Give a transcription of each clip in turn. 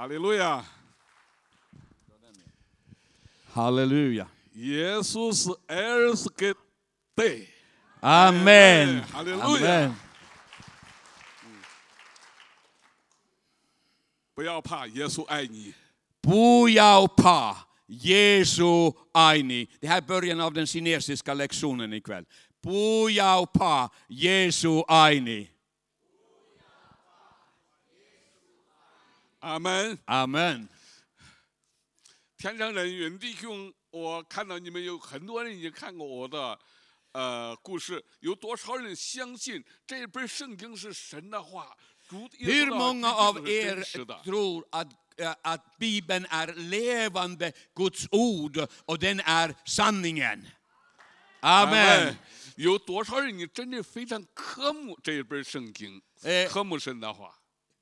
Halleluja! Halleluja. Jesus älskar dig. Amen. Halleluja. Amen. 不要怕，耶稣爱你。 Pujaupa, Jesu aini. Det här är början av den kinesiska lektionen ikväll. Pujaupa, Jesu aini. 阿门。Amen. 天上人云弟兄，我看到你们有很多人已经看过我的呃故事，有多少人相信这本圣经是神的话？主耶稣 Hur 的 många 话 av 一定是 er 真实的 tror att, eh, att Bibeln är levande Guds ord och den är sanningen? Amen. 有多少人你真的非常渴慕这一本圣经，哎渴慕神的话？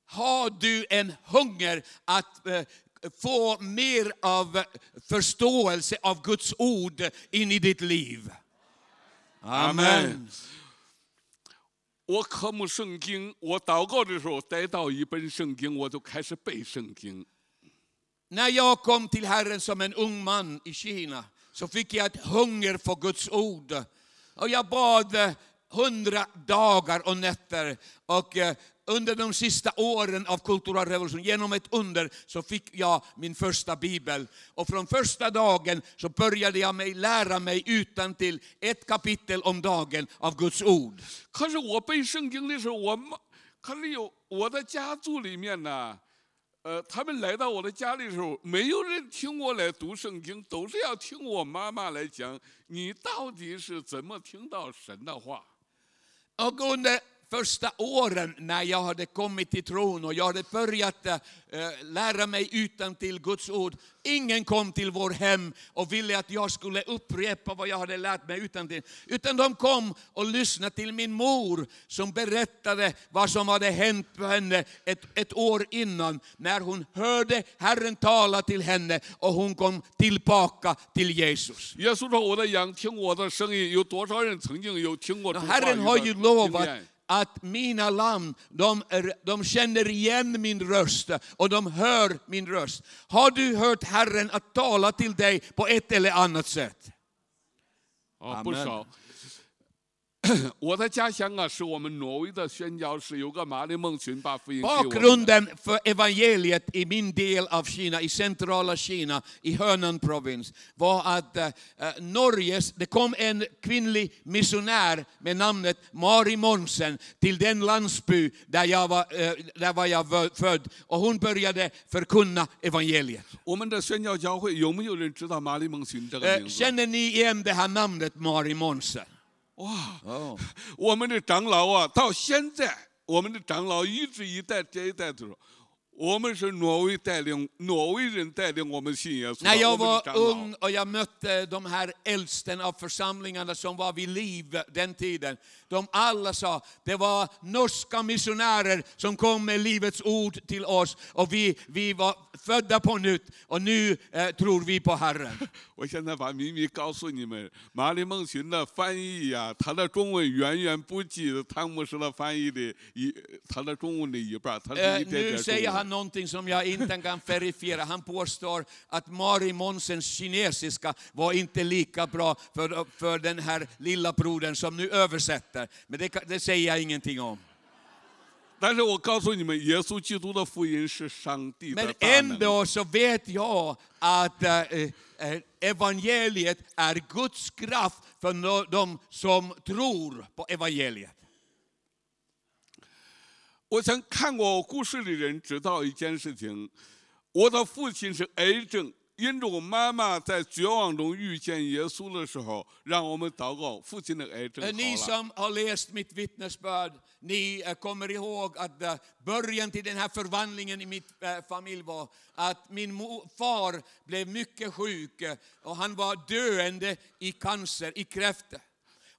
Har du en hunger att eh, få mer av eh, förståelse av Guds ord in i ditt liv? Amen. 我渴慕圣经，我祷告的时候带到一本圣经，我就开始背圣经。 När jag kom till Herren som en ung man i Kina så fick jag ett hunger för Guds ord. Och jag bad eh, hundra dagar och nätter. Och eh, under de sista åren av kulturrevolutionen, genom ett under, så fick jag min första bibel. Och från första dagen så började jag mig, lära mig utan till ett kapitel om dagen av Guds ord. 可是我背圣经的时候，我妈，可是有我的家族里面呢，呃，他们来到我的家里的时候，没有人听我来读圣经，都是要听我妈妈来讲，你到底是怎么听到神的话？ Och under första åren när jag hade kommit till tron och jag hade börjat eh, lära mig utan till Guds ord. Ingen kom till vår hem och ville att jag skulle upprepa vad jag hade lärt mig utan till. Utan de kom och lyssnade till min mor som berättade vad som hade hänt för henne ett, ett år innan. När hon hörde Herren tala till henne och hon kom tillbaka till Jesus. 耶稣说：“我的羊听我的声音。”有多少人曾经有听过这 Och 话语 Herren har 的 ju 经 lovat 验？ att mina lamm, de, de känner igen min röst och de hör min röst. Har du hört Herren att tala till dig på ett eller annat sätt? Amen. 我的家乡啊，是我们挪威的宣教士，有个马里孟群把福音给我们的。 Bakgrunden för evangeliet i min del av Kina, i centrala Kina, i Hönan provins, var att eh, Norges, det kom en kvinnlig missionär med namnet Mari Monsen till den landsby där, jag var, eh, där var jag vö- född och hon började förkunna evangeliet. 我们的宣教教会有没有人知道马里孟群这个 Eh, 名字？ Känner ni igen det här namnet Mari Monsen? 哇，Oh. 我们的长老啊，到现在我们的长老一直一代接一代的说，我们是挪威带领挪威人带领我们信耶稣的。 När 我 jag 们的 var 长老 ung och jag mötte de här äldsten av församlingarna som var vid liv den tiden. De alla sa, det var norska missionärer som kom med livets ord till oss och vi, vi var födda på nytt och nu eh, tror vi på Herren. 我现在把秘密告诉你们，马里孟群的翻译呀、他的中文远远不及汤姆斯的翻译的一，他的中文的一半，他是 Eh, 一点 nu 点 säger 中 han 文。 någonting som jag inte kan verifiera. Han påstår att Mari Monsens kinesiska var inte lika bra för, för den här lilla brodern som nu översätter. Men det, kan- det säger jag ingenting om. 但是我告诉你们，耶稣基督的福音是上帝的 Men 大能。 ändå så vet jag att eh, eh, evangeliet är Guds kraft för no- de som tror på evangeliet. 我想看过我故事的人知道一件事情，我的父亲是癌症，因着我妈妈在绝望中遇见耶稣的时候，让我们祷告，父亲的癌症 Eh, Ni 好了。 som har läst mitt vittnesbörd, ni eh, kommer ihåg att eh, början till den här förvandlingen i mitt eh, familj var att min mo- far blev mycket sjuk eh, och han var döende i cancer, i kräfta.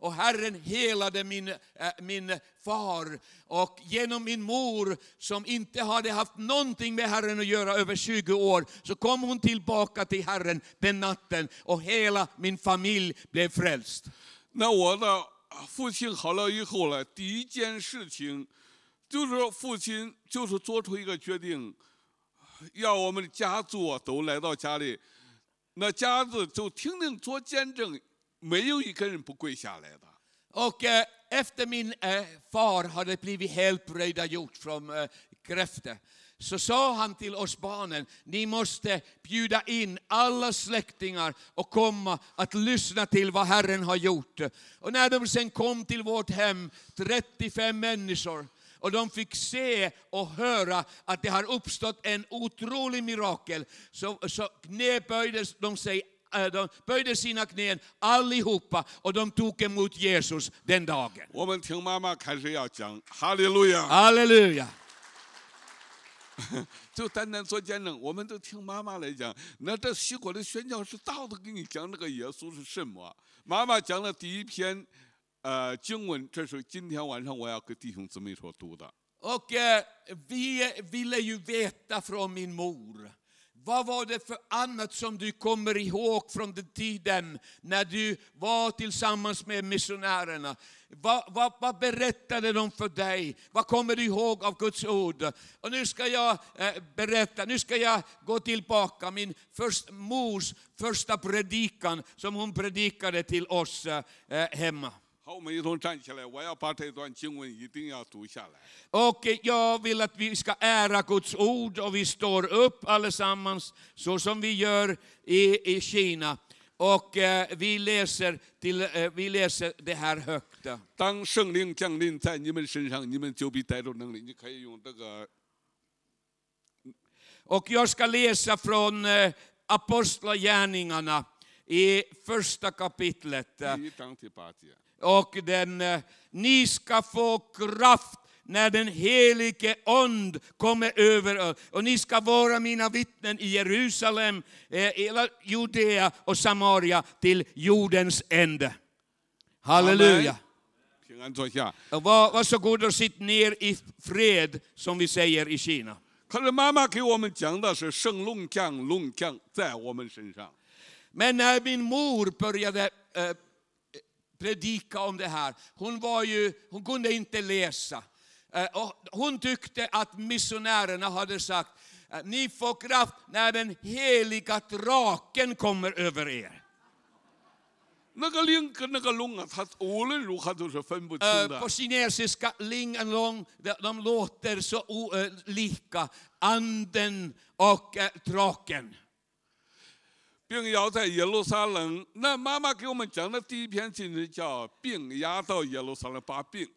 Och Herren helade min, eh, min far och genom min mor som inte hade haft någonting med Herren att göra över 20 år så kom hon tillbaka till Herren den natten och hela min familj blev frälst. 那我的父亲好了以后呢，第一件事情就是父亲就是做出一个决定， 要我们的家族啊都来到家里，那家子就听听做见证， 没有一个人不跪下来的。 Och eh, efter min eh, far hade blivit helbrägdagjord från eh, kräftor så sa han till oss barnen, ni måste bjuda in alla släktingar och komma att lyssna till vad Herren har gjort. Och när de sen kom till vårt hem, 35 människor, och de fick se och höra att det har uppstått en otrolig mirakel, så, så knäböjdes de sig eh, de böjde sina knän allihopa och de tog emot Jesus den dagen. 我们听妈妈开始要讲哈利路亚， Halleluja! 就单单做见证，我们都听妈妈来讲。那这西国的宣教士到底给你讲这个耶稣是什么？妈妈讲的第一篇，呃，经文，这是今天晚上我要给弟兄姊妹所读的。 Och eh, vi ville ju veta från min mor, vad var det för annat som du kommer ihåg från den tiden när du var tillsammans med missionärerna? Vad, vad, vad berättade de för dig? Vad kommer du ihåg av Guds ord? Och nu ska jag eh, berätta, nu ska jag gå tillbaka, min först, mors första predikan som hon predikade till oss eh, hemma. 好，我们一同站起来，我要把这段经文一定要读下来。 Och jag vill att vi ska ära Guds ord och vi står upp allesammans så som vi gör i, i Kina. Och eh, vi, läser till, eh, vi läser det här högt. 当圣灵降临在你们身上，你们就必带着能力。你可以用这个 Och jag ska läsa från eh, Apostlagärningarna i första kapitlet. 第一章第八节。 Och den, eh, ni ska få kraft när den helige ond kommer över er. Och ni ska vara mina vittnen i Jerusalem, eh, hela Judea och Samaria till jordens ände. Halleluja. 平安坐下。 Och var, varsågod och sitt ner i fred, som vi säger i Kina. 可是妈妈给我们讲的是圣龙降，龙降在我们身上。 Men när min mor började eh, predika om det här, hon, var ju, hon kunde inte läsa. Eh, och hon tyckte att missionärerna hade sagt, eh, ni får kraft när den heliga draken kommer över er. 那个灵跟那个龙啊，它无论如何都是分不清 Eh, 的 på。kinesiska, ling and long, de, de låter så o, eh, lika, anden och eh, draken. 并要在耶路撒冷。那妈妈给我们讲的第一篇经文叫“病压到耶路撒冷把病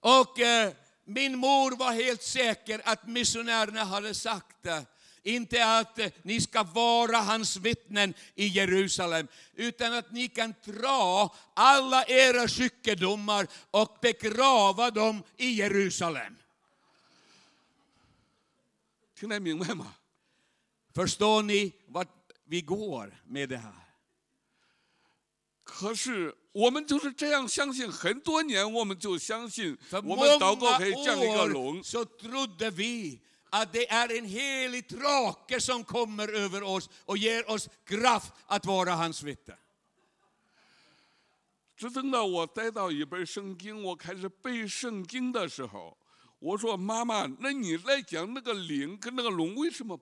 Och eh, min mor var helt säker att missionärerna hade sagt eh, inte att eh, ni ska vara hans vittnen i Jerusalem, utan att ni kan dra alla era sjukdomar och begrava dem i Jerusalem. ”，听得明白吗？ Förstår ni vart vi går med det här? 可是我们就是这样相信，很多年我们就相信，我们祷告可以降一个龙 så trodde vi att det är en helig drake som kommer över oss och ger oss kraft att vara hans vittne. 只等到我带到一本圣经，我开始背圣经的时候，我说：“妈妈，那你来讲那个灵跟那个龙为什么？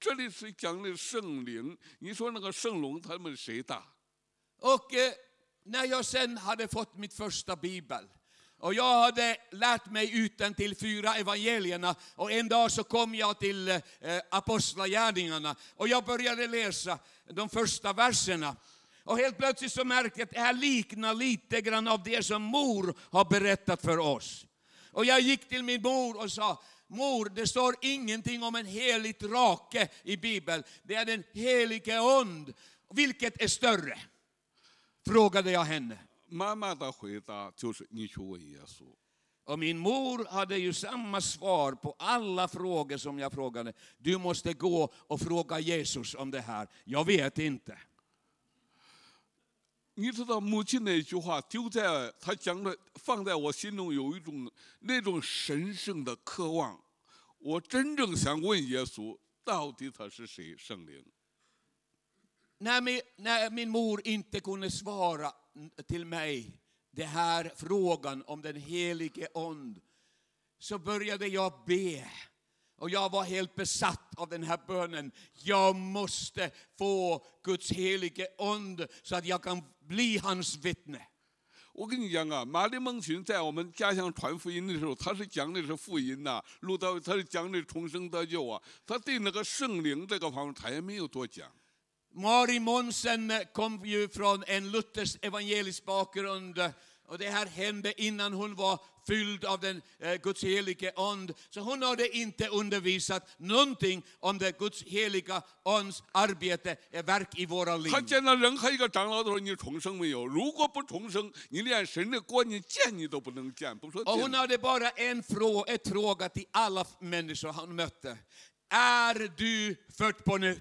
这里是讲的圣灵，你说那个圣龙他们谁大？ Och eh, när jag sen hade fått mitt första bibel och jag hade lärt mig utan till fyra evangelierna och en dag så kom jag till eh, apostlagärningarna och jag började läsa de första verserna. Och helt plötsligt så märkte jag att det här liknar lite grann av det som mor har berättat för oss. Och jag gick till min mor och sa, mor. Det står ingenting om en heligt rake i Bibeln. Det är den helige ond. Vilket är större? Frågade jag henne. Och min mor hade ju samma svar på alla frågor som jag frågade. Du måste gå och fråga Jesus om det här. Jag vet inte. 你知道母亲那句话丢在她讲的，放在我心中有一种那种神圣的渴望。我真正想问耶稣，到底他是谁？圣灵。 När min, när min mor inte kunde svara till mig den här frågan om den helige ond så började jag be Och jag var helt besatt av den här bönen. Jag måste få Guds helige ande så att jag kan bli hans vittne. 我跟你讲啊，马里蒙群在我们家乡传福音的时候，他是讲的是福音呐、路道他是讲的重生得救啊，他对那个圣灵这个方面他也没有多讲。 Mari Monsen kom ju från en Luthers evangelisk bakgrund och det här hände innan hon var fylld av den eh, Guds helige ande. Så hon hade inte undervisat någonting om det Guds heliga ands arbete, eh, verk i våra liv. 他见到任何一个长老都说你重生没有？如果不重生，你连神的国你见你都不能见，不说 Och 见 hon。hade bara en fråga, ett fråga till alla människor han mötte. Är du född på nytt?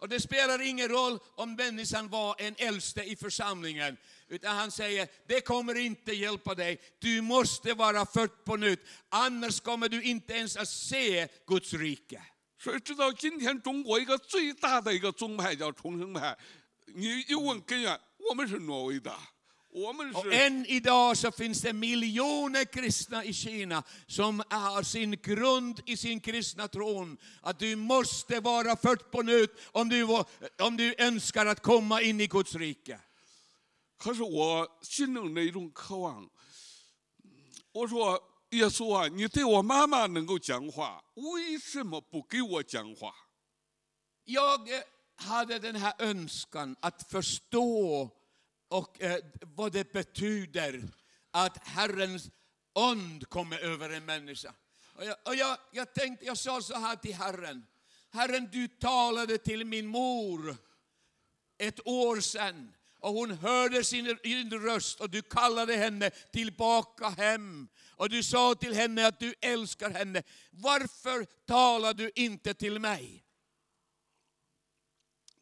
Och det spelar ingen roll om människan var en äldste i församlingen. Utan han säger, det kommer inte hjälpa dig. Du måste vara född på nytt. Annars kommer du inte ens att se Guds rike. 所以直到今天，中国一个最大的一个宗派叫重生派。你一问根源，我们是挪威的，我们 Och 是 än idag så finns det miljoner kristna i Kina som har sin grund i sin kristna tron. Att du måste vara född på nytt om du, var- om du önskar att komma in i Guds rike. 可是我心中的一种渴望，我说耶稣啊，你对我妈妈能够讲话，为什么不给我讲话？ Jag eh, hade den här önskan att förstå och, eh, vad det betyder att Herrens ond kommer över en människa. Och jag, och jag, jag tänkte, jag sa så här till Herren. Herren, du talade till min mor ett år sedan och hon hörde sin, din röst och du kallade henne tillbaka hem. Och du sa till henne att du älskar henne. Varför talar du inte till mig?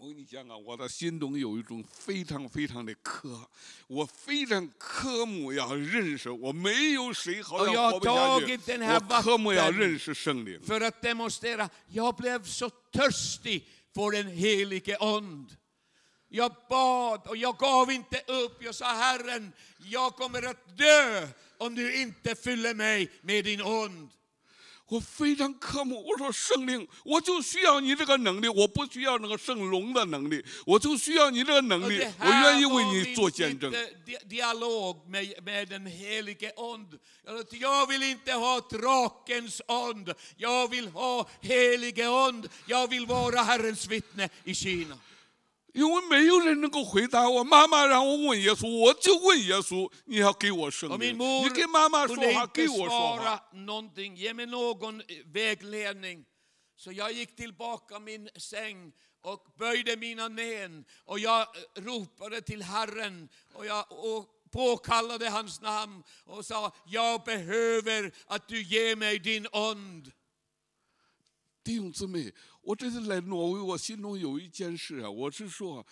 我跟你讲啊，我的心中有一种非常非常的渴，我非常渴慕要认识，我没有水好Och jag 像 har 活不下去 tagit den här 我渴慕要 vatten 认识圣灵。 för att demonstrera. Jag blev så törstig för den helige and. Jag bad och jag gav inte upp. Jag sa Herren, jag kommer att dö om du inte fyller mig med din ond. 我非常渴慕，我说圣灵，我就需要你这个能力，我不需要那个圣龙的能力，我就需要你这个能 Och 力 det，我愿意 här 为 var 你 min 做见证 mitt, eh, di- dialog med, med den helige ond. Jag sa, Jag vill inte ha drakens ond, jag vill ha helige ond. Jag vill vara Herrens vittne i Kina. 因为没有人能够回答我。妈妈让我问耶稣，我就问耶稣，你要给我圣 Och 灵 min。mor 你跟妈妈说 kunde 话， inte 给我说话 svara。någonting, ge mig någon eh, vägledning. Så jag gick tillbaka min säng och böjde mina knän och jag eh, ropade till Herren och jag och påkallade hans namn och sa, jag behöver att du ger mig din ond. 弟兄姊妹，我这次来挪威，我心中有一件事啊，我是说，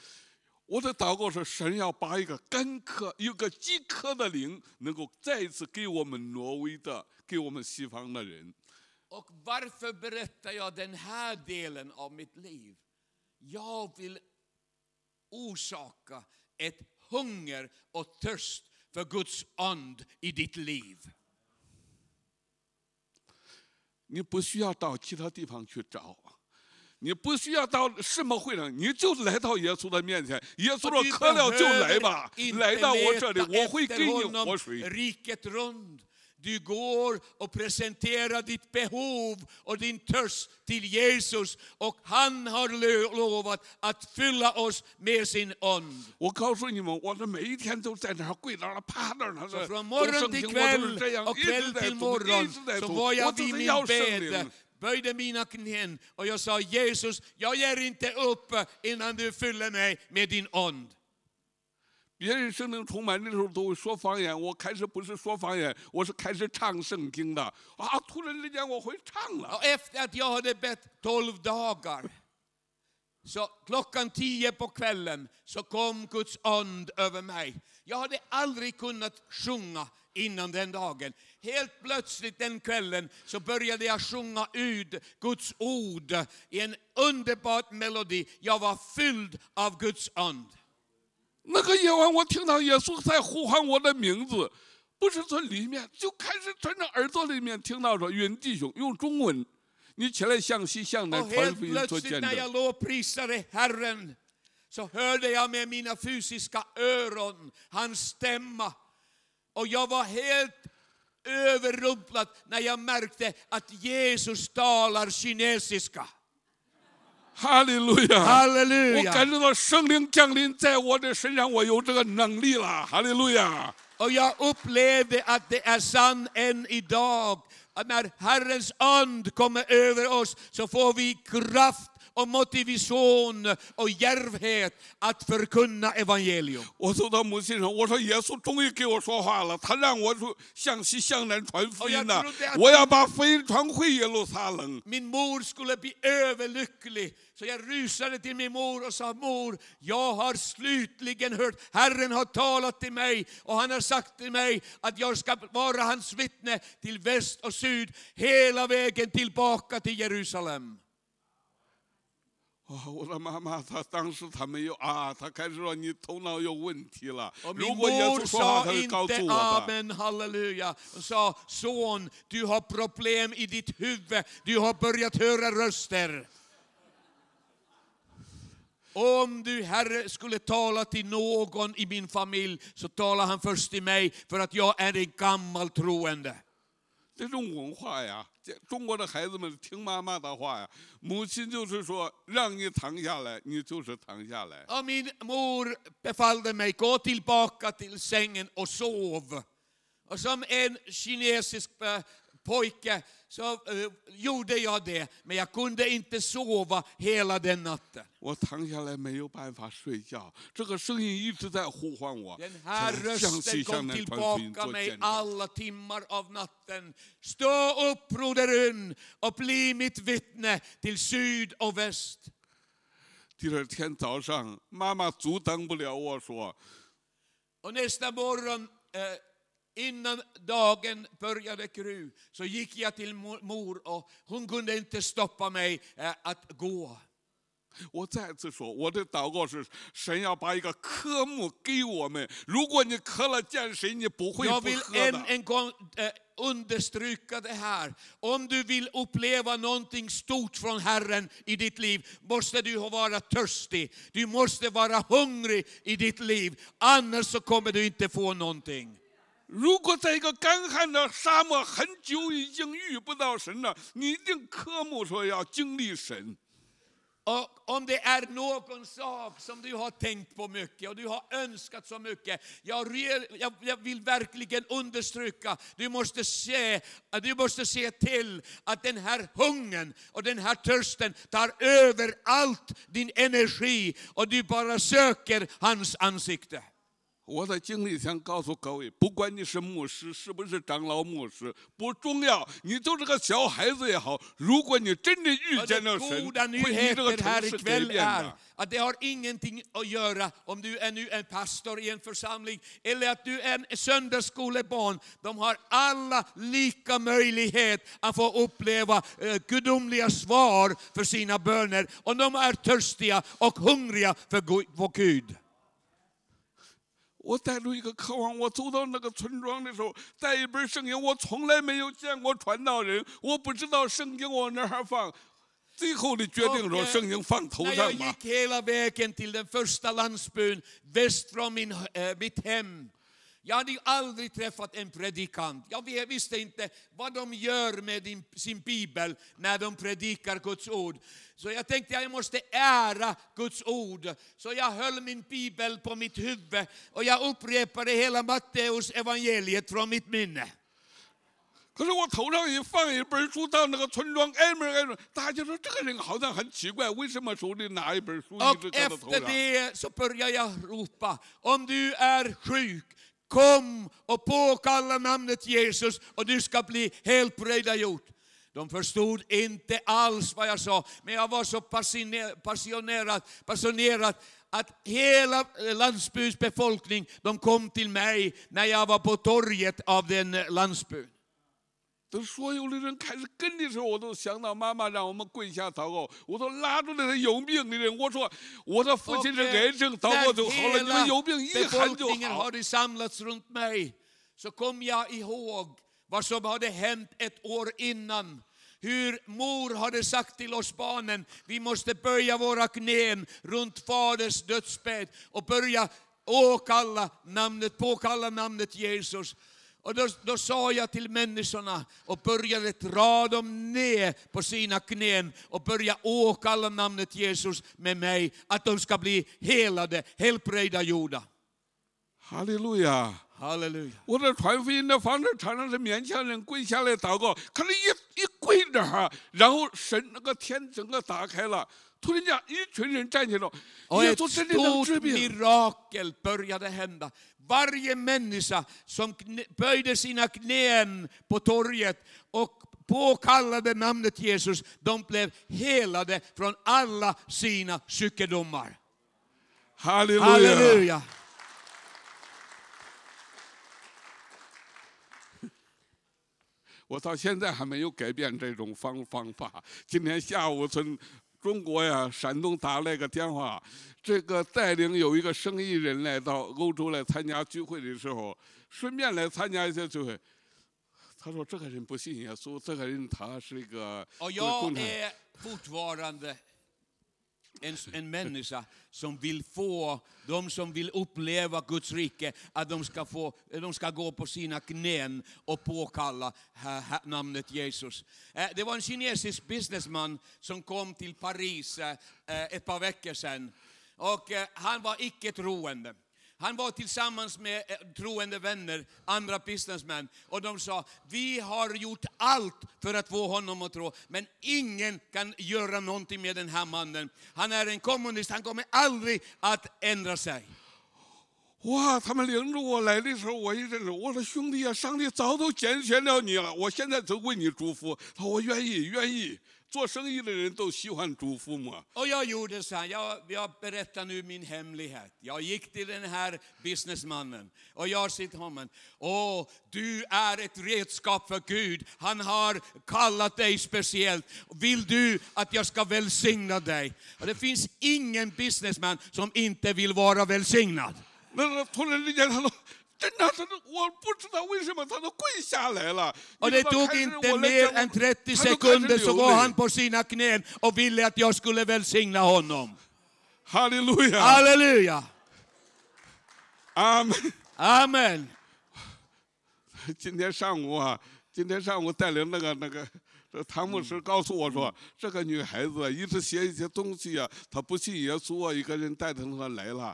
我的祷告是神要把一个干渴、一个饥渴的灵，能够再一次给我们挪威的、给我们西方的人。Och varför berättar jag den här delen av mitt liv? Jag vill orsaka ett hunger och törst för Guds and i ditt liv. 你不需要到其他地方去找，你不需要到什么会上，你就来到耶稣的面前。耶稣说渴了就来吧，来到我这里，我会给你活水。Du går och presenterar ditt behov och din törst till Jesus och han har lovat att fylla oss med sin ond. Så från morgon till kväll och kväll till morgon var jag vid min bädd böjde mina knän och jag sa Jesus, jag ger inte upp innan du fyller mig med din ond. 别人圣灵充满的时候都会说方言，我开始不是说方言，我是开始唱圣经的啊！突然之间我会唱了。 Och efter att jag hade bett 12 dagar, så klockan 10 på kvällen, så kom Guds and över mig. Jag hade aldrig kunnat sjunga innan den dagen. Helt plötsligt den kvällen så började jag sjunga ut Guds ord i en underbar melodi. Jag var fylld av Guds and. 那个夜晚，我听到耶稣在呼唤我的名字，不是从里面，就开始从这耳朵里面听到说：“云弟兄，用中文， 你起来向西向南 Och 传 helt 福音做 plötsligt 见 när 证。 jag lovprisade Herren så hörde jag med mina fysiska öron hans stämma. Och jag var helt överrumplad när jag märkte att Jesus talar kinesiska. 哈利路亚！我 Halleluja! 感觉到圣灵降临在我的身上，我有这个能力了。哈利路亚！ Och jag upplevde att det är sant än idag. Att när Herrens and kommer över oss så får vi kraft och motivation och djärvhet att förkunna evangelium. 我走到母亲上，我说耶稣终于给我说话了，他让我说向西向南传福音呢、哦jag trodde att- 我要把福音传回耶路撒冷。 Min mor skulle bli överlycklig. Så jag rusade till min mor och sa, mor, jag har slutligen hört, Herren har talat till mig och han har sagt till mig att jag ska vara hans vittne till väst och syd, hela vägen tillbaka till Jerusalem. 哦，我的妈妈，她当时她没有啊，她开始说你头脑有问题了。 Och 如 min 果耶 mor 稣说话， sa 她就告诉 inte 我的。 amen, halleluja. Hon sa, son, du har problem i ditt huvud, du har börjat höra röster. Om du, Herre, skulle tala till någon i min familj så talar han först till mig för att jag är en gammal troende. 这种文化呀，这中国的孩子们听妈妈的话呀，母亲就是说让你躺下来，你就是躺下来。Och min mor befallde mig, gå tillbaka till sängen och sov. Och som en kinesisk eh, pojke så eh, gjorde jag det, men jag kunde inte sova hela den natten. 我躺下来没有办法睡觉，这个声音一直在呼唤我， Den här 向西 rösten 向 kom 南传福音 tillbaka 做 mig 见证。 alla timmar av natten. Stå upp brodern och bli mitt vittne till syd och väst. 第二天早上，妈妈阻挡不了我说， Och nästa morgon, eh, innan dagen började gry, så gick jag till mo- mor och hon kunde inte stoppa mig eh, att gå. 我再次说，我的祷告是神要把一个科目给我们，如果你渴了见谁，你不会 Jag 不 vill 喝 än 的。 en gång eh, understryka det här. Om du vill uppleva någonting stort från Herren i ditt liv måste du vara törstig. Du måste vara hungrig i ditt liv. Annars så kommer du inte få någonting. 如果在一个干旱的沙漠很久已经遇不到神了，你一定科目说要经历神。 Och om det är någon sak som du har tänkt på mycket och du har önskat så mycket, jag, re- jag, jag vill verkligen understryka, du måste, se, du måste se till att den här hungern och den här törsten tar över allt din energi och du bara söker hans ansikte. 我的经历想告诉各位，不管你是牧师，是不是长老牧师，不重要，你就是个小孩子也好。如果你真正遇 Och 见 den 了神， goda 会你这个 nyheten här 城市改 ikväll 变 är 的。 att det har ingenting att göra om du är nu en pastor i en församling eller att du är en söndagsskolebarn. De har alla lika möjlighet att få uppleva eh, gudomliga svar för sina böner. Och de är törstiga och hungriga för Gu- för Gud. 我带着一个渴望，我走到那个村庄的时候，带一本圣经，我从来没有见过传道人，我不知道圣经往哪儿放。最后的决定说 eh, 圣经放头上吧。gick hela vägen till den första landsbyn väst från min, eh, mitt hem. Jag hade ju aldrig träffat en predikant. Jag ve- visste inte vad de gör med din, sin bibel när de predikar Guds ord. Så jag tänkte jag måste ära Guds ord. Så jag höll min bibel på mitt huvud och jag upprepade hela Matteus evangeliet från mitt minne. 可是我头上一放一本书，到那个村庄挨门挨门，大家说这个人好像很奇怪，为什么手里拿一本书一 Och 直搁到头 efter 上？ det så börjar jag ropa, om du är sjuk, kom och påkalla namnet Jesus och du ska bli helt gjort. De förstod inte alls vad jag sa, men jag var så passionerad, passionerad att hela landsbygdsbefolkningen befolkning de kom till mig när jag var på torget av den landsbygden. 等所有的人开始跟的时候，我都想到妈妈让我们跪下祷告。我都拉住那些有病的人，我说我的父 Och 亲是 eh, 癌症，祷告就 när 好了。你们 hela 有病一喊就 befolkningen 好。 hade samlats runt mig så kom jag ihåg vad som hade hänt ett år innan. hur mor hade sagt till oss barnen, vi måste böja våra knän runt faders dödsbädd och börja åkalla namnet, påkalla namnet Jesus. Och då, då sa jag till människorna och började dra dem ner på sina knän och börja åkalla namnet Jesus med mig, att de ska bli helade, helbrägda gjorda. 哈利路亚！ Halleluja. 我在传福音的方式常常是勉强人跪下来祷告，可是一一跪着哈，然后神那个天整个打开了， och ett stort mirakel började hända. Varje människa som böjde sina knän på torget och påkallade namnet Jesus, de blev helade från alla sina sjukdomar. Halleluja. Halleluja. 中国呀，山东打来个电话，这个带领有一个生意人来到欧洲来参加聚会的时候，顺便来参加一下聚会。他说这个人不信耶稣，这个人他是一个共产。en, en människa som vill få, de som vill uppleva Guds rike, att de ska, få, de ska gå på sina knän och påkalla namnet Jesus. Eh, Det var en kinesisk businessman som kom till Paris eh, eh ett par veckor sedan. Och eh, han var icke troende. Han var tillsammans med eh, troende vänner, andra businessmän, och de sa, vi har gjort allt för att få honom att tro, men ingen kan göra någonting med den här mannen. Han är en kommunist, han kommer aldrig att ändra sig. 哇！他们领着我来的时候，我一认识，我说兄弟啊，上帝早都拣选了你了，我现在就为你祝福。他说我愿意，愿意。 做生意的人都喜欢祝福嘛。 Och jag gjorde så här, jag, jag berättar nu min hemlighet. Jag gick till den här businessmannen och jag sa till honom, åh, du är ett redskap för Gud. Han har kallat dig speciellt. Vill du att jag ska välsigna dig? Och det finns ingen businessman som inte vill vara välsignad. 那个突然之间，他说：“真的，他说我不知道为什么，他都跪下来了。” Och det tog inte mer än 30 sekunder så går han på sina knän och ville att jag skulle välsigna honom. 哈利路亚， Halleluja! 阿门。 Amen! 今天上午啊，今天上午带领那个那个。 这唐牧师告诉我说，这个女孩子一直写一些东西啊，她不信耶稣啊，一个人带着她来了，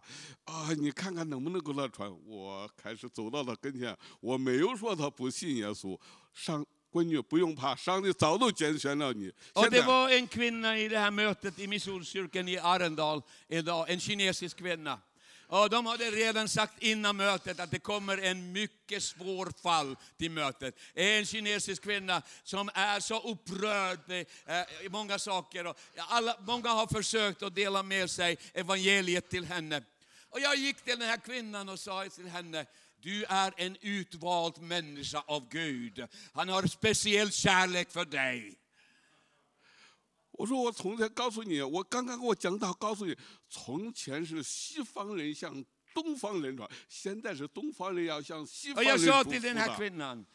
啊，你看看能不能给她传？我开始走到她跟前，我没有说她不信耶稣，上闺女不用怕，上帝早都拣选了你。Och det var en kvinna i det här mötet i Missionskyrkan i Arendal idag, en kinesisk kvinna. Och de hade redan sagt innan mötet att det kommer en mycket svår fall till mötet. En kinesisk kvinna som är så upprörd med eh, många saker. Och alla, många har försökt att dela med sig evangeliet till henne. Och jag gick till den här kvinnan och sa till henne, du är en utvald människa av Gud. Han har speciell kärlek för dig. 我说我从前告诉你，我刚刚给我讲到，告诉你，从前是西方人向东方人传，现在是东方人要向西方 Och 人 jag 祝 sa 福 till den här 的。 kvinnan,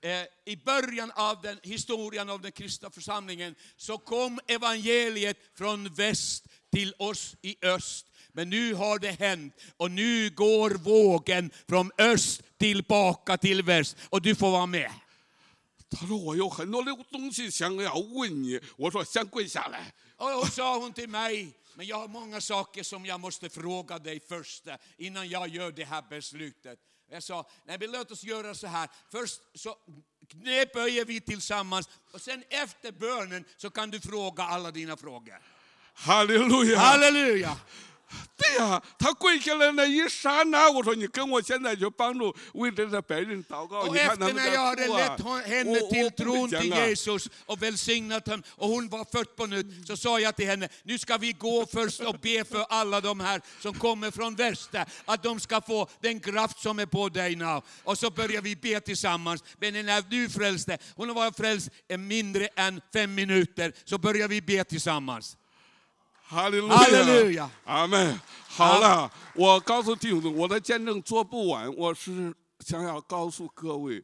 eh, i början av den historien av den kristna församlingen så kom evangeliet från väst till oss i öst. Men nu har det hänt och nu går vågen från öst tillbaka till väst och du får vara med. 他说我有很多的东西想要问你，我说先跪下来。 Och då sa hon till mig, men jag har många saker som jag måste fråga dig först eh, innan jag gör det här beslutet. Jag sa, nej men låt oss göra så här. Först så knäböjer vi tillsammans och sen efter bönen så kan du fråga alla dina frågor. 哈利路亚！ Halleluja! 对呀、他跪下来那一刹那，我说你跟我现在去帮助为这些白人祷告。 Och 你看他 efter 们 när jag 在 hade 哭啊 lett hon- 我 henne 我 till 不 tron 会 till 讲啊。 Jesus och välsignat henne och hon var född på nytt så sa jag till henne, nu ska vi gå först och be för alla de här som kommer från väster, att de ska få den kraft som är på dig nu. Och så börjar vi be tillsammans. Men när du frälste, hon var frälst i mindre än fem minuter, så börjar vi be tillsammans. 哈利路哈利路亚阿门。好了，我告诉弟兄们，我的见证做不完，我是想要告诉各位，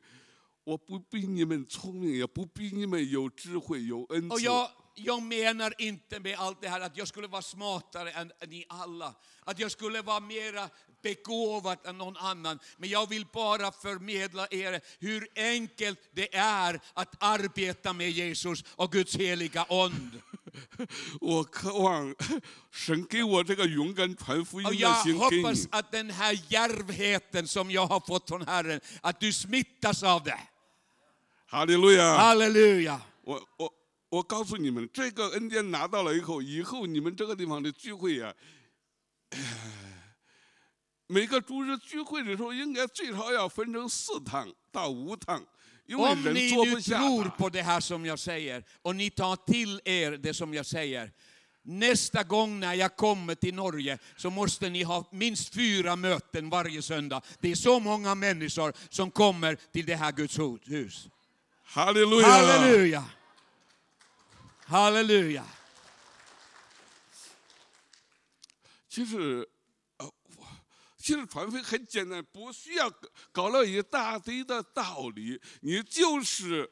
我不比你们聪明，也不比你们有智慧、有恩 Och 赐。 jag, jag menar inte med allt det här att jag skulle vara smartare än ni alla. Att jag skulle vara mera begåvad än någon annan. Men jag vill bara förmedla er hur enkelt det är att arbeta med Jesus och Guds heliga ond. 我渴望神给我这个勇敢传福音的心给 hoppas 你。att den här djärvheten som jag har fått från Herren, att du smittas av det. 哈利路亚！Halleluja! 我我我告诉你们，这个恩典拿到了以后，以后你们这个地方的聚会呀、哎每个主日聚会的时候，应该最少要分成四趟到五趟，Om ni nu tror på det här som jag säger och ni tar till er det som jag säger. Nästa gång när jag kommer till Norge så måste ni ha minst fyra möten varje söndag. Det är så många människor som kommer till det här Guds hus. Halleluja! Halleluja! Halleluja! 其实其实传福音很简单，不需要搞了一大堆的道理，你就是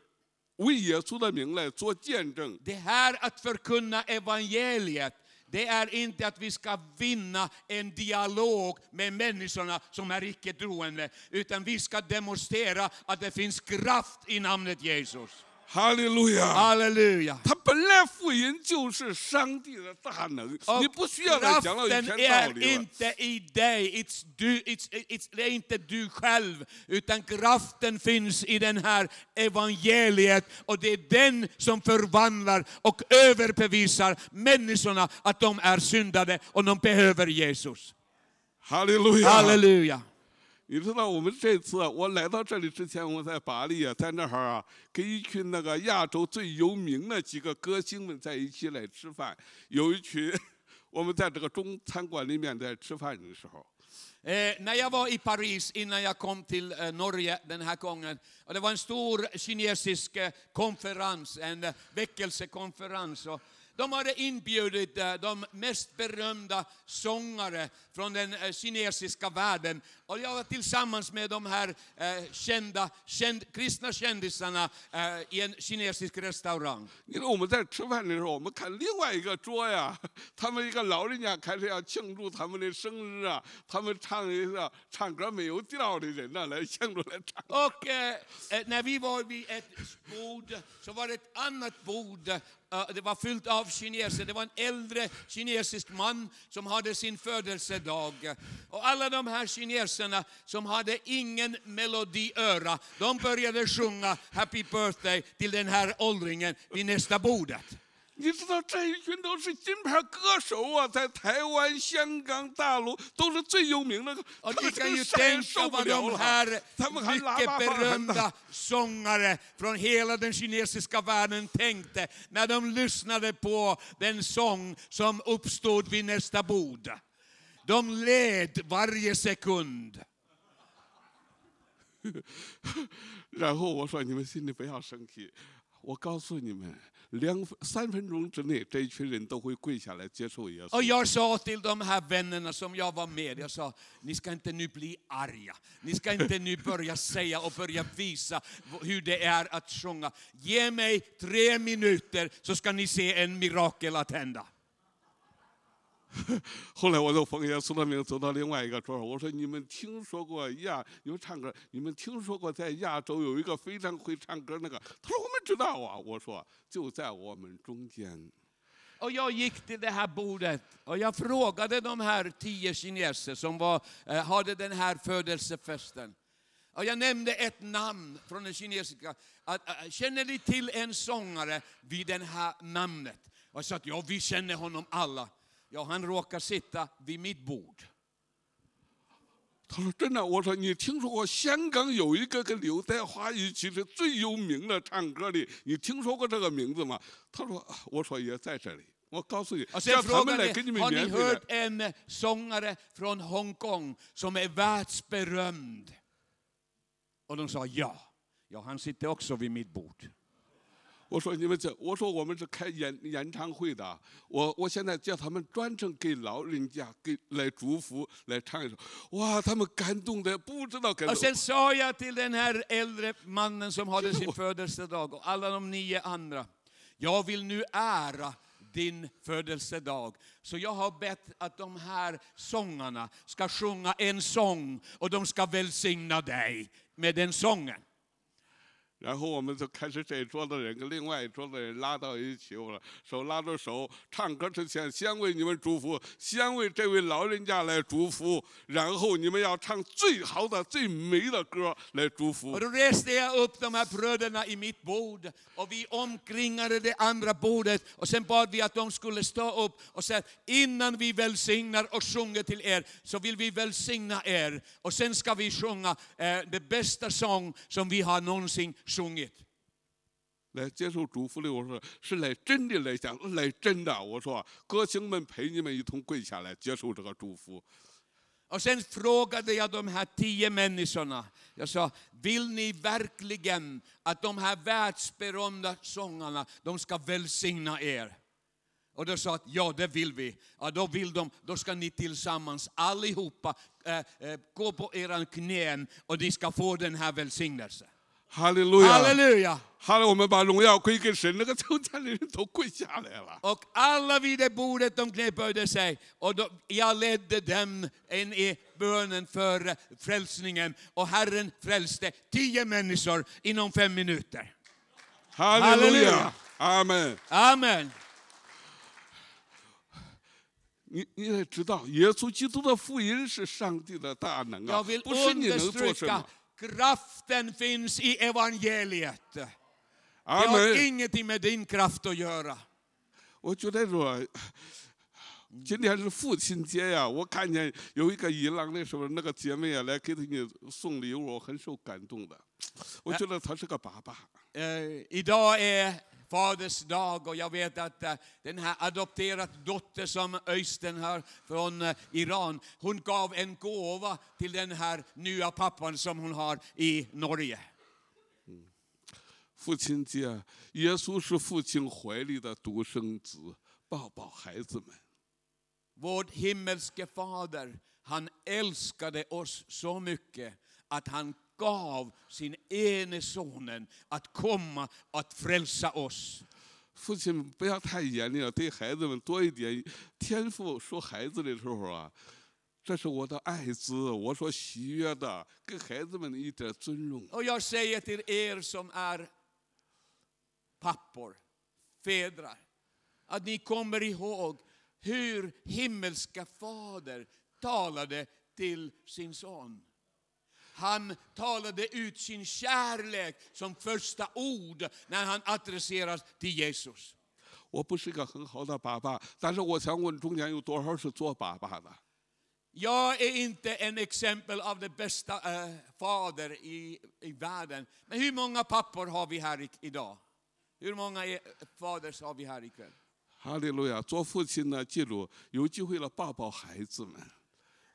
为耶稣的名来做见证。 Det här att förkunna evangeliet, det är inte att vi ska vinna en dialog med människorna som är icke troende, utan vi ska demonstrera att det finns kraft i namnet Jesus. 哈利路亚！ Halleluja! 他本来福音就是上帝的大能，你 Och 不需要来讲了一 kraften 篇道 är 理了。 inte i dig, it's du, it's, it's, det är inte du själv, utan kraften finns i den här evangeliet och det är den som förvandlar och överbevisar människorna att de är syndade och de behöver Jesus. 哈利路亚！ Halleluja! 你知道我们这次我来到这里之前，我在巴黎啊，在那儿啊，跟一群那个亚洲最有名的几个歌星们在一起来吃饭。有一群，我们在这个中餐馆里面在吃饭的时候，Eh, när jag var i Paris innan jag kom till eh, Norge den här gången, och det var en stor kinesisk eh, konferens, en eh, väckelsekonferens. Och de hade inbjudit eh, de mest berömda sångare från den eh, kinesiska världen. Och jag var tillsammans med de här eh, kända, känd, kristna kändisarna eh, i en kinesisk restaurang. 你知道我们在吃饭的时候，我们看另外一个桌呀，他们一个老人家开始要庆祝他们的生日啊，他们唱一个唱歌没有调的人呢、来庆祝来唱。 Och eh, eh, när vi var vid ett bord så var det ett annat bord. det var fyllt av kineser. Det var en äldre kinesisk man som hade sin födelsedag. Och alla de här kineserna som hade ingen melodiöra, de började sjunga Happy birthday till den här åldringen vid nästa bordet. 你知道这一群都是金牌歌手啊，在台湾、香港、大陆都是最有名的。 Och 他 ni 们 kan 真 ju 是太受 tänka 不 vad 了 de 了 här。他们还喇 mycket 叭放很 berömda 大。 sångare från hela den kinesiska världen tänkte när de lyssnade på den sång som uppstod vid nästa bord. De led varje sekund. 然后我说你们心里不要生气，我告诉你们， 两分三分钟之内，这一群人都会跪下来接受耶 Och 稣。 jag sa till de här vännerna som jag var med, jag sa, ni ska inte nu bli arga. Ni ska inte nu börja säga och börja visa hur det är att sjunga. Ge mig tre minuter så ska ni se en mirakel att hända. 后来我就奉耶稣的名走到另外一个桌儿，我说你们听说过亚，你们唱歌，你们听说过在亚洲有一个非常会唱歌那个？他说我们知道啊。我说就在我们中间。 Och jag gick till det här bordet och jag frågade de här tio kineser som var, eh, hade den här födelsefesten. Och jag nämnde ett namn från den kinesiska. Att, eh, känner ni till en sångare vid det här namnet? Och jag sa att ja, vi känner honom alla. Ja, han råkar sitta vid mitt bord. 他说真的，我说你听说过香港有一个跟刘德华一起是最有名的唱歌的，你听说过这个名字吗？他说，啊我说也在这里。我告诉你， Och 叫 sen 他们来 frågade 给你 jag, 们 har ni 免费的 hört。en eh, sångare från Hongkong som är världsberömd? Och de sa ja. Ja, han sitter också vid mitt bord. 我说你们这，我说我们是开演演唱会的，我我现在叫他们专程给老人家给来祝福，来唱一首，哇，他们感动的不知道该 Och sen sa jag till den här äldre mannen som hade sin födelsedag och alla de nio andra, jag vill nu ära din födelsedag. Så jag har bett att de här sångarna ska sjunga en sång och de ska välsigna dig med den sången. 然后我们就开始这一桌的人跟另外一桌的人拉到一起，我说手拉着手，唱歌之前先为你们祝福，先为这位老人家来祝福，然后你们要唱最好的、最美的歌来祝福 Och。då reste jag upp de här bröderna i mitt bord och vi omkringade det andra bordet och sen bad vi att de skulle stå upp och säga att innan vi välsignar och sjunger till er så vill vi välsigna er och sen ska vi sjunga eh, det bästa sång som vi har någonsin sjungit. 来接受祝福的，我说是来真的来讲，来真的。我说歌星们陪你们一同跪下来接受这个祝福。 Och sen frågade jag de här tio människorna, jag sa, vill ni verkligen att de här världsberömda sångarna, de ska välsigna er? Och de sa att ja, det vill vi. Ja, då vill de, då ska ni tillsammans allihopa eh, eh, gå på era knän och ni ska få den här välsignelsen. 哈利路亚， Halleluja! 哈利，我们把荣耀归给神。那个抽签的人都跪下来了。 Och alla vid det bordet de knäböjde sig och då, jag ledde dem in i bönen för frälsningen och Herren frälste tio människor inom fem minuter. 哈利路 Halleluja 亚，阿门。 Amen. 你你得知道，耶稣基督的福音是上帝的大能啊 Jag，vill 不是你能做什 understryka 么。 kraften finns i evangeliet. Det 阿 har 门。 ingenting med din kraft att göra. 我觉得说，今天是父亲节呀，我看见有一个伊朗的时候，那个姐妹啊来给你送礼物，我很受感动的。我觉得他是个爸爸。 Eh, idag är Faders dag och jag vet att eh, den här adopterat dotter som Öysten har från eh, Iran, hon gav en gåva till den här nya pappan som hon har i Norge. 父亲节，耶稣是父亲怀里的独生子，抱抱孩子们。 Vår himmelske fader, han älskade oss så mycket att han gav sin ene sonen att komma att frälsa oss. 父亲不要太严厉了，对孩子们多一点天赋。说孩子的时候啊，这是我的爱子，我所喜悦的，给孩子们一点尊重。 Och jag säger till er som är pappor, fädrar, att ni kommer ihåg hur himmelska fader talade till sin son. Han talade ut sin kärlek som första ord när han adresseras till Jesus. 我不是一个很好的爸爸，但是我想问中间有多少是做爸爸的？ Jag är inte en exempel av det bästa eh, fader i, i världen. Men hur många pappor har vi här i, idag? Hur många är, faders har vi här ikväll? 哈利路亚！做父亲的，记住有机会了，抱抱孩子们。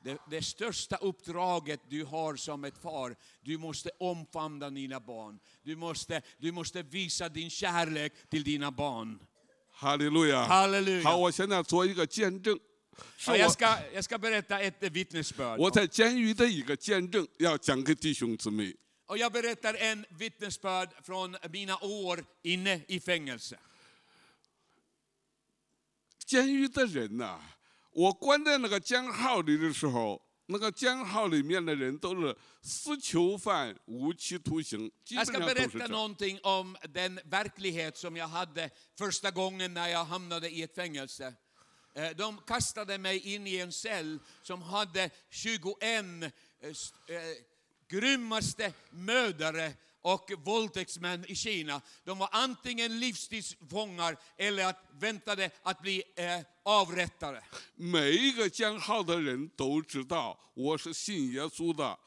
Det, det största uppdraget du har som ett far, du måste omfamna dina barn. Du måste, du måste visa din kärlek till dina barn. 哈利路亚！ Halleluja. 好，我现在做一个见证，是 Ja, jag, 我 ska, jag ska berätta ett vittnesbörd. 我在监狱的一个见证，要讲给弟兄姊妹。 Och jag berättar en vittnesbörd från mina år inne i fängelse. 监狱的人呐、 我关在那个监号里的时候，那个监号里面的人都是私囚犯、无期徒刑，基本 Jag 上 ska 都是 berätta 这样。 någonting om den verklighet som jag hade första gången när jag hamnade i ett fängelse. Eh, De kastade mig in i en cell som hade 21 eh, s- eh, grymmaste mördare och våldtäktsmän i Kina. De var antingen livstidsfångar eller att väntade att bli eh, avrättade. 每一个监号的人都知道我是信耶稣的，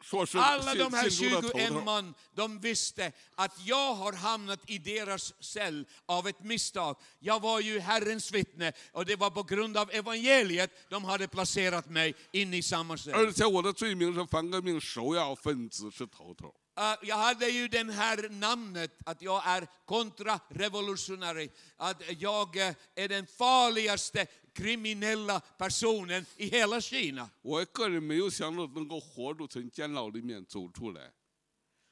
说是 Alla de här 信信主的头 21 头。 man, de visste att jag har hamnat i deras cell av ett misstag. Jag var ju Herrens vittne och det var på grund av evangeliet de hade placerat mig in i samma cell. 而且我的罪名是反革命首要分子，是头头。 eh, jag hade ju den här namnet att jag är kontrarevolutionär. Att jag eh, är den farligaste kriminella personen i hela Kina. 我个人没有想到能够活着从监牢里面走出来。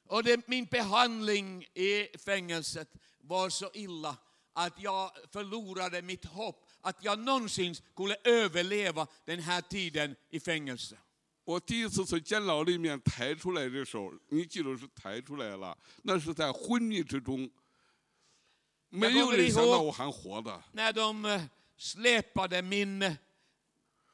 Och det, min behandling i fängelset var så illa att jag förlorade mitt hopp att jag någonsin skulle överleva den här tiden i fängelse. 我第一次从监牢里面抬出来的时候，你记得是抬出来了，那是在昏迷之中，没有人想到我还活的。 När de eh, släpade min eh,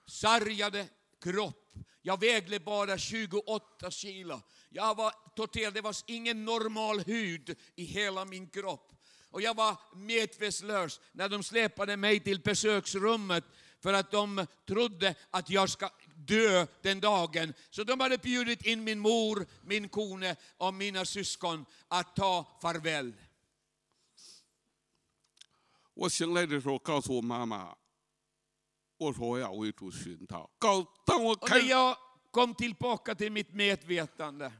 sargade kropp. Jag vägde bara 28 kilo. Jag var torterad, det var ingen normal hud i hela min kropp. Och jag var medvetslös när de släpade mig till besöksrummet för att de trodde att jag ska dö den dagen. Så de hade bjudit in min mor, min kone och mina syskon att ta farväl. 我醒来的时候告诉我妈妈，我说我要为主殉道。告当我 Och 开 när jag kom tillbaka till mitt medvetande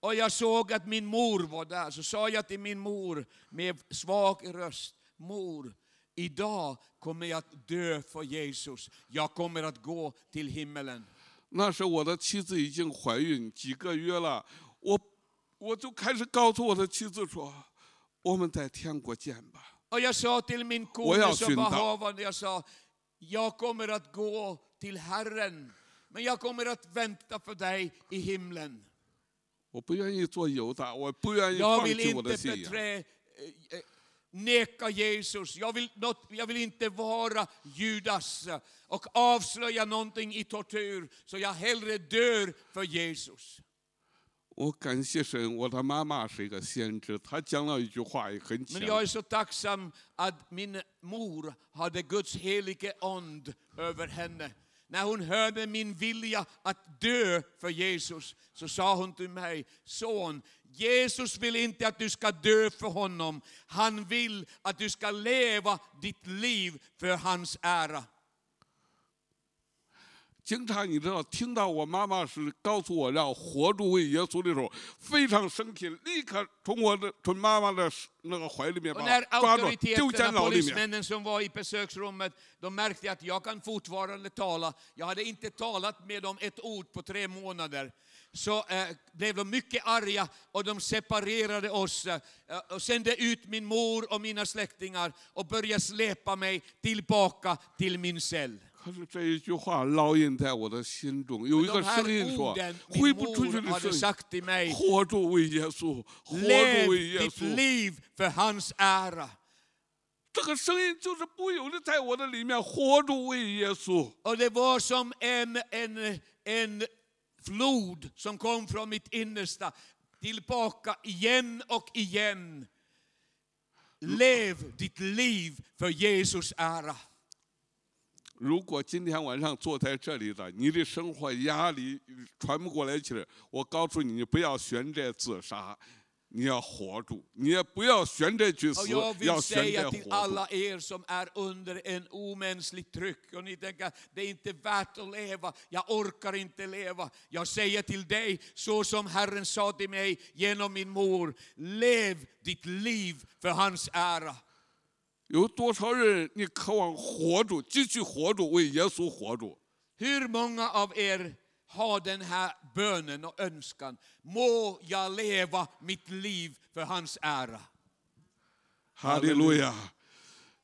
och jag såg att min mor var där så sa jag till min mor med svag röst, mor, idag kommer jag att dö för Jesus. Jag kommer att gå till himmelen. 那时我的妻子已经怀孕几个月了，我我就开始告诉我的妻子说，我们在天国见吧。 Och jag sa till min Och jag kone som var syndar. havande, jag sa, jag kommer att gå till Herren, men jag kommer att vänta för dig i himlen. 我不愿意做犹大，我不愿意 Jag 放 vill 弃我的 inte 信仰。 beträ, eh, eh, neka Jesus. Jag vill, not, jag vill inte vara Judas och avslöja någonting i tortyr. Så jag hellre dör för Jesus. 我感谢神，我的妈妈是一个先知，她讲了一句话也很 Men 强。 jag är så tacksam att min mor hade Guds helige ond över henne. När hon hörde min vilja att dö för Jesus så sa hon till mig, son, Jesus vill inte att du ska dö för honom. Han vill att du ska leva ditt liv för hans ära. 经常你知道，听到我妈妈是告诉我要活着为耶稣的时候，非常生气，立刻从我的从妈妈的那个怀里面把 Och 我 när 抓住丢监 auktoriteterna, 牢里面。 polismännen som var i besöksrummet, de märkte att jag kan fortfarande tala. Jag hade inte talat med dem ett ord på tre månader. Så eh, blev de mycket arga och de separerade oss eh, och sände ut min mor och mina släktingar och började släpa mig tillbaka till min cell. 可是这一句话烙印在我的心中，有一个 De här 声音说 orden，挥 min 不出去 mor 的 hade 声音： sagt till mig, 活着为耶稣，活着 lev 为耶 ditt 稣。 liv för hans ära. 这个声音就是不由得在我的里面活着为耶稣。 Och det var som en, en, en flod som kom från mitt innersta tillbaka igen och igen. Lev ditt liv för Jesus ära. 如果今天晚上坐在这里的，你的生活压力喘不过来气儿，我告诉你，你不要选择自杀， 你要活住，你也不要选择去 Och 死 jag，vill 要选择 säga 活 till 住。 alla er som är under en omänskligt tryck och ni tänker det är inte värt att leva, jag orkar inte leva. Jag säger till dig så som Herren sa till mig genom min mor, lev ditt liv för hans ära. 有多少人你渴望活住，继续活住，为耶稣活住？ Hur många av er har den här bönen och önskan? Må jag leva mitt liv för hans ära. 哈利路亚！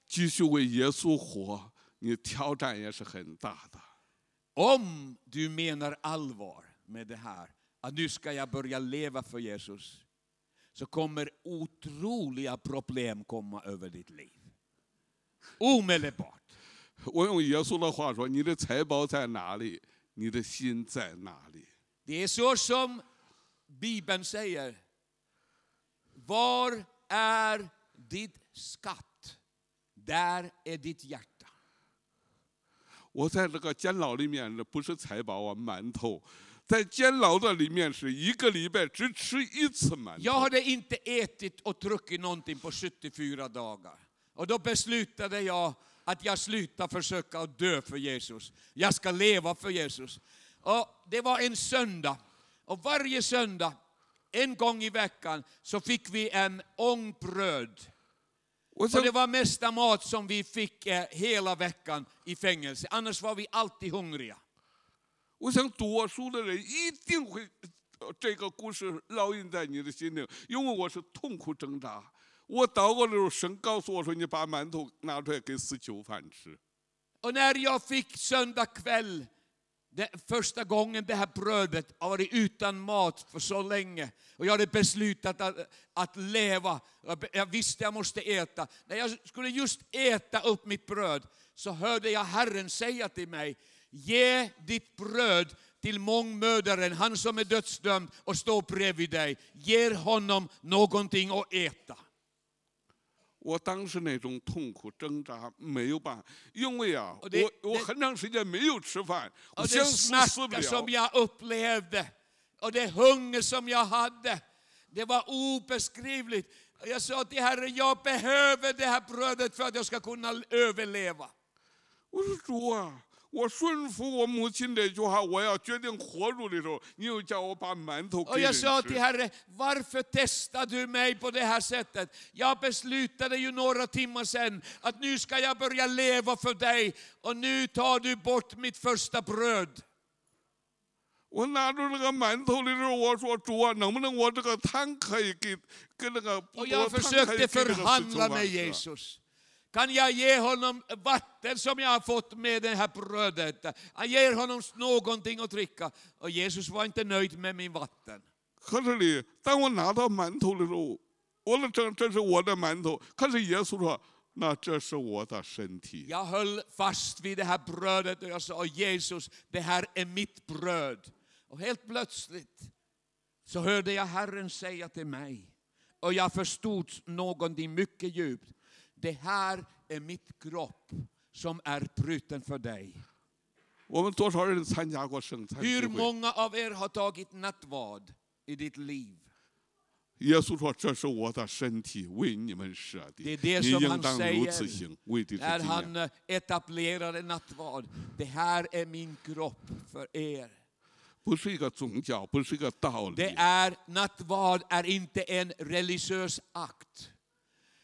继续为耶稣活，你挑战也是很大的。 Om du menar allvar med det här, att nu ska jag börja leva för Jesus, så kommer otroliga problem komma över ditt liv. Omedelbart. 我用耶稣的话说：“你的财宝在哪里？ 你的心在哪里 Det är så som Bibeln säger. Var är ditt skatt? Där är ditt hjärta. 我在这个监牢里面，这不是财宝啊，馒头。在监牢的里面是一个礼拜只吃一次馒 Jag 头。 hade inte ätit och druckit någonting på 74 dagar. Och då beslutade jag att jag slutar försöka att dö för Jesus. Jag ska leva för Jesus. Och det var en söndag. Och varje söndag en gång i veckan så fick vi en ångbröd. 我 Och 想 det var mesta mat som vi fick eh, hela veckan i fängelse. Annars var vi alltid hungriga. 我想读我书的人一定会呃这个故事烙印在你的心里，因为我是痛苦挣扎。 我祷告的时候，神告诉我说：“你把馒头拿出来给死囚犯吃。 Och när jag fick söndag kväll, det, första gången det här brödet har varit utan mat för så länge och jag hade beslutat att, att leva. Jag be- Jag visste jag måste äta. När jag skulle just äta upp mitt bröd så hörde jag Herren säga till mig, ge ditt bröd till mångmördaren, han som är dödsdömd och står bredvid dig. Ge honom någonting att äta. 我当时那种痛苦挣扎没有办法，因为啊，哦对我我对很长时间没有吃饭，我 Och 想 den 死死不 smärta som 了。 jag upplevde och det hunger som jag hade, det var obeskrivligt. Och Jag sa till Herren, jag behöver det här brödet för att jag ska kunna överleva. 我说主啊， 我顺服我母亲这句话，我要决定活住的时候，你又叫我把馒头 Och 给人 jag sa till 吃。 Herren, varför testar du mig på det här sättet? Jag beslutade ju några timmar sedan att nu ska jag börja leva för dig och nu tar du bort mitt första bröd. 我拿出这个馒头的时候，我说主啊，能不能我这个汤可以给跟那个不 Och 多 jag 汤可以 försökte 给这个死囚 förhandla 犯 med 吃？ Jesus. Kan jag ge honom vatten som jag har fått med det här brödet? Jag ger honom någonting att dricka. Och Jesus var inte nöjd med min vatten. 可是里，当我拿到馒头的时候，我的这这是我的馒头，可是耶稣说，那这是我的身体。 Jag höll fast vid det här brödet och jag sa, "Åh, Jesus, det här är mitt bröd. Och helt plötsligt så hörde jag Herren säga till mig, och jag förstod någonting mycket djupt. Det här är mitt kropp som är bruten för dig. 我们多少人参加过圣餐聚 Hur 会？ många av er har tagit nattvard i ditt liv? 耶稣说：“这是我的身体，为你们舍的， Det är det 你 som 应 han 当如 säger 此行，为的是 När 纪念。 han eh, etablerade nattvard. Det här är min kropp för er. ”不是一个宗教，不是一个道理 Det，är, nattvard är inte en religiös akt.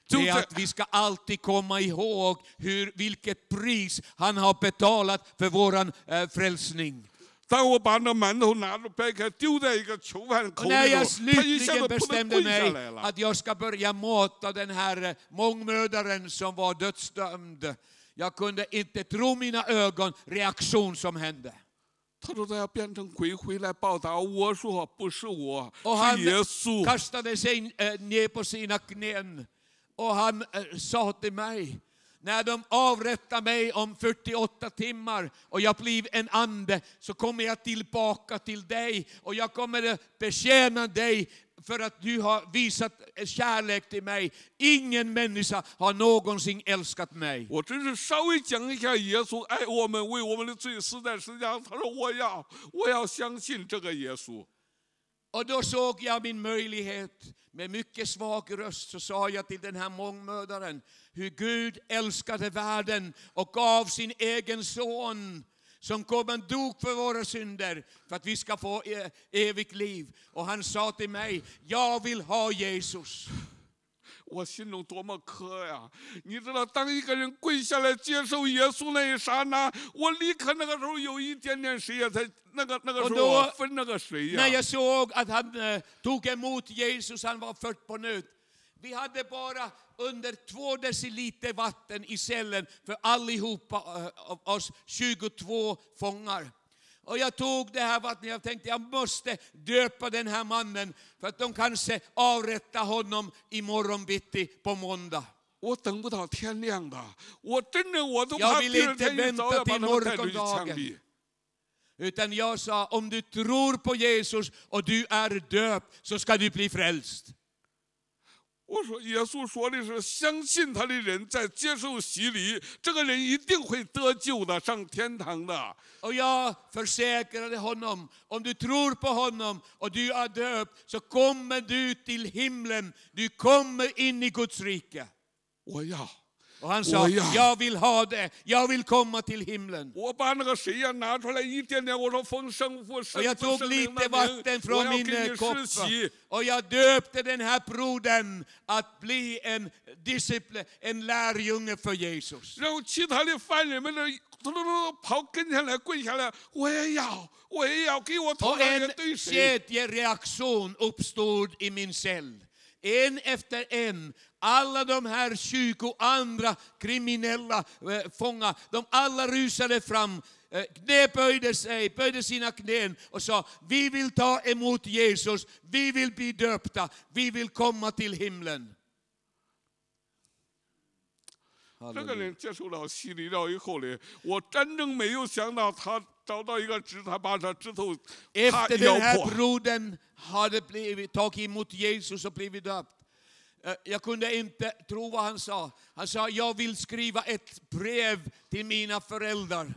就 Det är 在 att vi ska alltid komma ihåg hur, vilket pris han har betalat för våran eh, frälsning. 当我把那馒头拿着掰开丢在一个囚犯口 Och 里 när jag 头，他一下 slutligen 子扑的 bestämde 跪下 mig 来了。 att jag ska börja mata den här eh, mångmördaren som var dödsdömd. Jag kunde inte tro mina ögon, reaktion som hände. 他说他要变成鬼回来报答我。我说不是我， Och han 是耶稣。 kastade sig eh, ner på sina knän och han eh, sa till mig, när de avrättar mig om 48 timmar och jag blir en ande så kommer jag tillbaka till dig och jag kommer att betjäna dig för att du har visat kärlek till mig. Ingen människa har någonsin älskat mig. 我只是稍微讲一下耶稣爱我们，为我们的罪死在十字架上。他说我要，我要相信这个耶稣。 Och då såg jag min möjlighet. Med mycket svag röst så sa jag till den här mångmördaren hur Gud älskade världen och gav sin egen son som kom och dog för våra synder för att vi ska få e-, evigt liv. Och han sa till mig, jag vill ha Jesus. 我心中多么渴呀！你知道，当一个人跪下来接受耶稣那一刹那，我立刻那个时候有一点点水呀，才那个那个时候 Och då- 我分那个水 När 呀。 jag såg att han eh, tog emot Jesus, han var född på nytt. Vi hade bara under två deciliter vatten i cellen för allihopa eh, av oss 22 fångar. Och jag tog det här vattnet, jag tänkte jag måste döpa den här mannen för att de kanske avrättar honom imorgon bitti på måndag. 我等不到天亮的，我真的我都 Jag 怕 vill 第二 inte 天一早要 vänta 把 till 他们带出去枪 morgondagen. 毙。 Utan jag sa, om du tror på Jesus och du är döpt så ska du bli frälst. 我说，耶稣说的是，相信他的人在接受洗礼，这个人一定会得救的，上天堂的。Och jag försäkrade honom, om du tror på honom och du är döpt så kommer du till himlen, du kommer in i Guds rike. 我要，Och han sa, Åh, ja. jag vill ha det, jag vill komma till himlen. 我把那个水呀拿出来一点点，我说奉圣父、圣 Och jag 子、 tog 圣灵 lite 的名， vatten 我 från 要 min 给 eh, 你 kopp 施洗。 och jag döpte den här brodern att bli en disciple, en lärjunge för Jesus. 然后其他的犯人们呢，突突突跑跟前来跪下来，我也要，我也要，给我头 Och 上 en 也对水。 kedjereaktion uppstod i min cell. En efter en, alla de här 20 andra kriminella eh, fångar, de alla rusade fram, eh, knäböjde sig, böjde sina knän och sa, vi vill ta emot Jesus, vi vill bli döpta, vi vill komma till himlen. 这个人接受了洗礼了以后呢，我真正没有想到他 找到一个指，他把他指头他 Efter 咬 den här 破。 brodern hade blivit, tagit emot Jesus och blivit döpt. Eh, Jag kunde inte tro vad han sa. Han sa, jag vill skriva ett brev till mina föräldrar.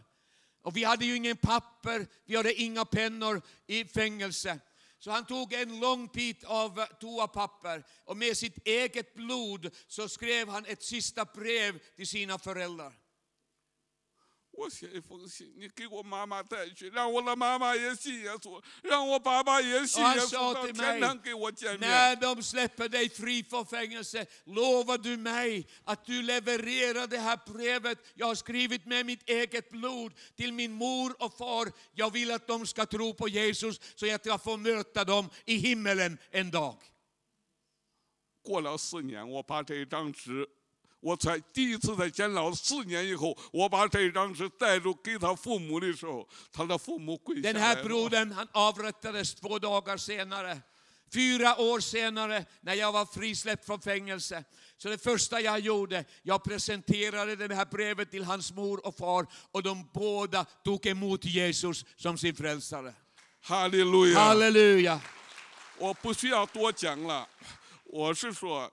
Och vi hade ju ingen papper, vi hade inga pennor i fängelse. Så han tog en lång bit av eh, toapapper och med sitt eget blod så skrev han ett sista brev till sina föräldrar. 我写一封信，你给我妈妈带去，让我的妈妈也信耶稣，让我爸爸也信 Och han 耶稣， sa 到 till 天 mig, 堂给我见面。 när de släpper dig fri från fängelse, lovar du mig att du levererar det här brevet jag har skrivit med mitt eget blod till min mor och far. Jag vill att de ska tro på Jesus så jag ska få möta dem i himmelen en dag. 过了四年，我把这张纸， 我才第一次在监牢四年以后，我把这张纸带着给他父母的时候，他的父母跪下 Den 来 här 了。 brodern han avrättades två dagar senare. Fyra år senare när jag var frisläppt från fängelse. Så det första jag gjorde, jag presenterade det här brevet till hans mor och far och de båda tog emot Jesus som sin frälsare. 哈利路亚！ Halleluja! 我不需要多讲了，我是说，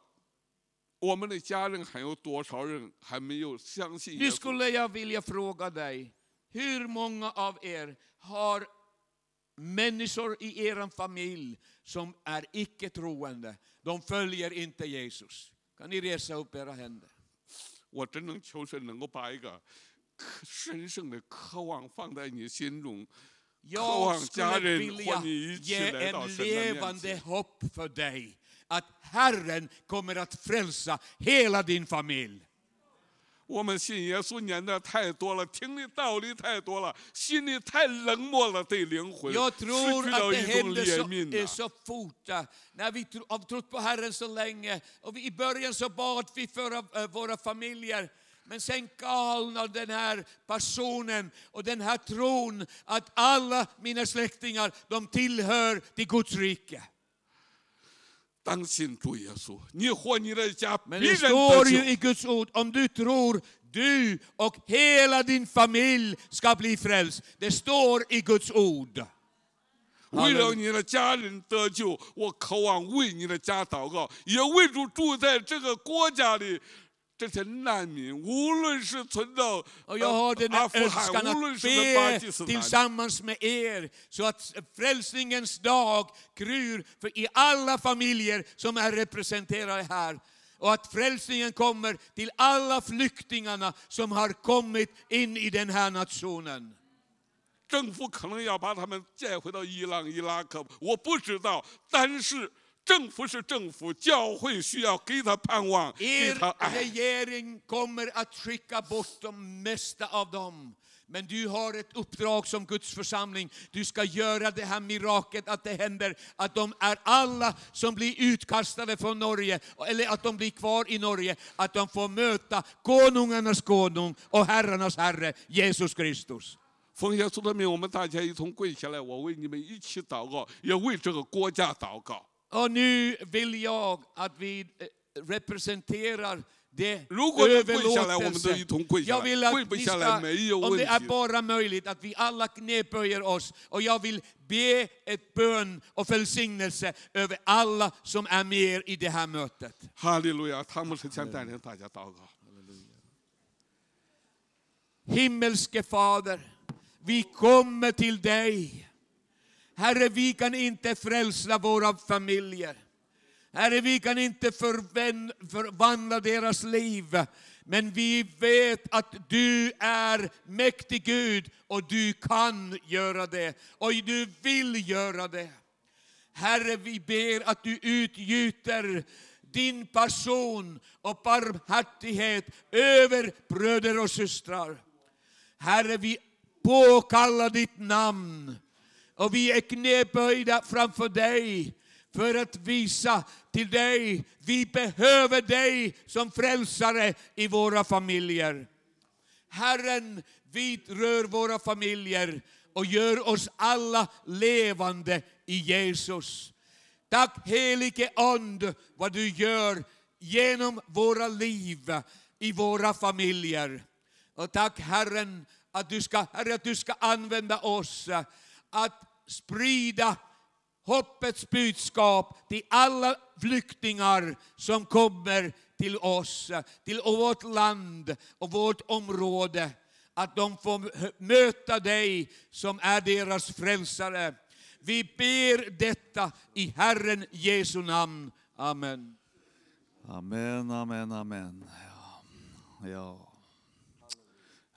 我们的家人还有多少人还没有相信耶 Nu 稣？ skulle jag vilja fråga dig, hur många av er har människor i er familj som är icke-troende? De följer inte Jesus. Kan ni resa upp era händer? 我真正求神能够把一个渴神圣的渴望放在你心中，渴 Jag 望家 skulle 人 vilja 和你一起 ge 来到 en 神的面 levande 前。 hopp för dig. Att Herren kommer att frälsa hela din familj. 我们信耶稣年的太多了，听的道理太多了，心里太冷漠了，对灵魂 Jag 失 tror 去 att 了 det 一种 händer 怜 så, 悯 är 呐。 så fort. eh, När vi tro, har trott på Herren så länge. Och vi, I början så bad vi för eh, våra familjer. Men sen galnar den här personen och den här tron att alla mina släktingar, de tillhör till Guds rike. Men 必 det 然 står 得 ju 救。 i Guds ord, om du tror, du och hela din familj ska bli frälst. Det står i Guds ord. 为了你的家人得救，我渴望为你的家祷告，也为主住在这个国家里 这些难民，无论是存到 Och jag har 呃 den 阿 här 富汗， önskan 无论 att 是在巴 be 基斯坦， tillsammans med er så att frälsningens dag kryr för i alla familjer som är representerade här. Och att frälsningen kommer till alla flyktingarna som har kommit in i den här nationen. 政府可能要把他们带回到伊朗、伊拉克，我不知道，但是 政府是政府，教会需要给他盼望，给 Er 他爱。 regering kommer att skicka bort de mesta av dem. Men du har ett uppdrag som Guds församling. Du ska göra det här miraklet att det händer att de är alla som blir utkastade från Norge, eller att de blir kvar i Norge, att de får möta konungarnas konung och herrarnas herre, Jesus Kristus. 奉耶稣的名，我们大家一同跪下来，我为你们一起祷告，也为这个国家祷告。 och nu vill jag att vi eh, representerar det överlåtelse. Jag vill att ni ska, om det är bara möjligt, att vi alla knäböjer oss. Och jag vill be ett bön och välsignelse över alla som är med i det här mötet. Halleluja. Himmelske Fader, vi kommer till dig Herre, vi kan inte frälsa våra familjer. Herre, vi kan inte förvän- förvandla deras liv. Men vi vet att du är mäktig Gud och du kan göra det. Och du vill göra det. Herre, vi ber att du utgjuter din person och barmhärtighet över bröder och systrar. Herre, vi påkallar ditt namn och vi är knäböjda framför dig för att visa till dig, vi behöver dig som frälsare i våra familjer. Herren, vidrör våra familjer och gör oss alla levande i Jesus. Tack helige Ande vad du gör genom våra liv i våra familjer. Och tack Herren att du ska, Herre, att du ska använda oss att sprida hoppets budskap till alla flyktingar som kommer till oss, till vårt land och vårt område. Att de får möta dig som är deras frälsare. Vi ber detta i Herren Jesu namn. Amen. Amen, amen, amen. Ja. ja.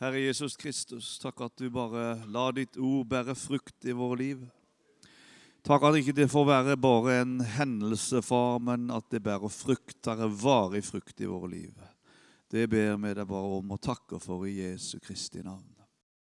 Herre Jesus Kristus, takk at du bare lade ditt ord bære frukt i våre liv. Takk at ikke det får være bare en hendelse, far, men at det bærer frukt, Herre, varig frukt i våre liv. Det ber vi deg bare om och tackar for i Jesu Kristi navn.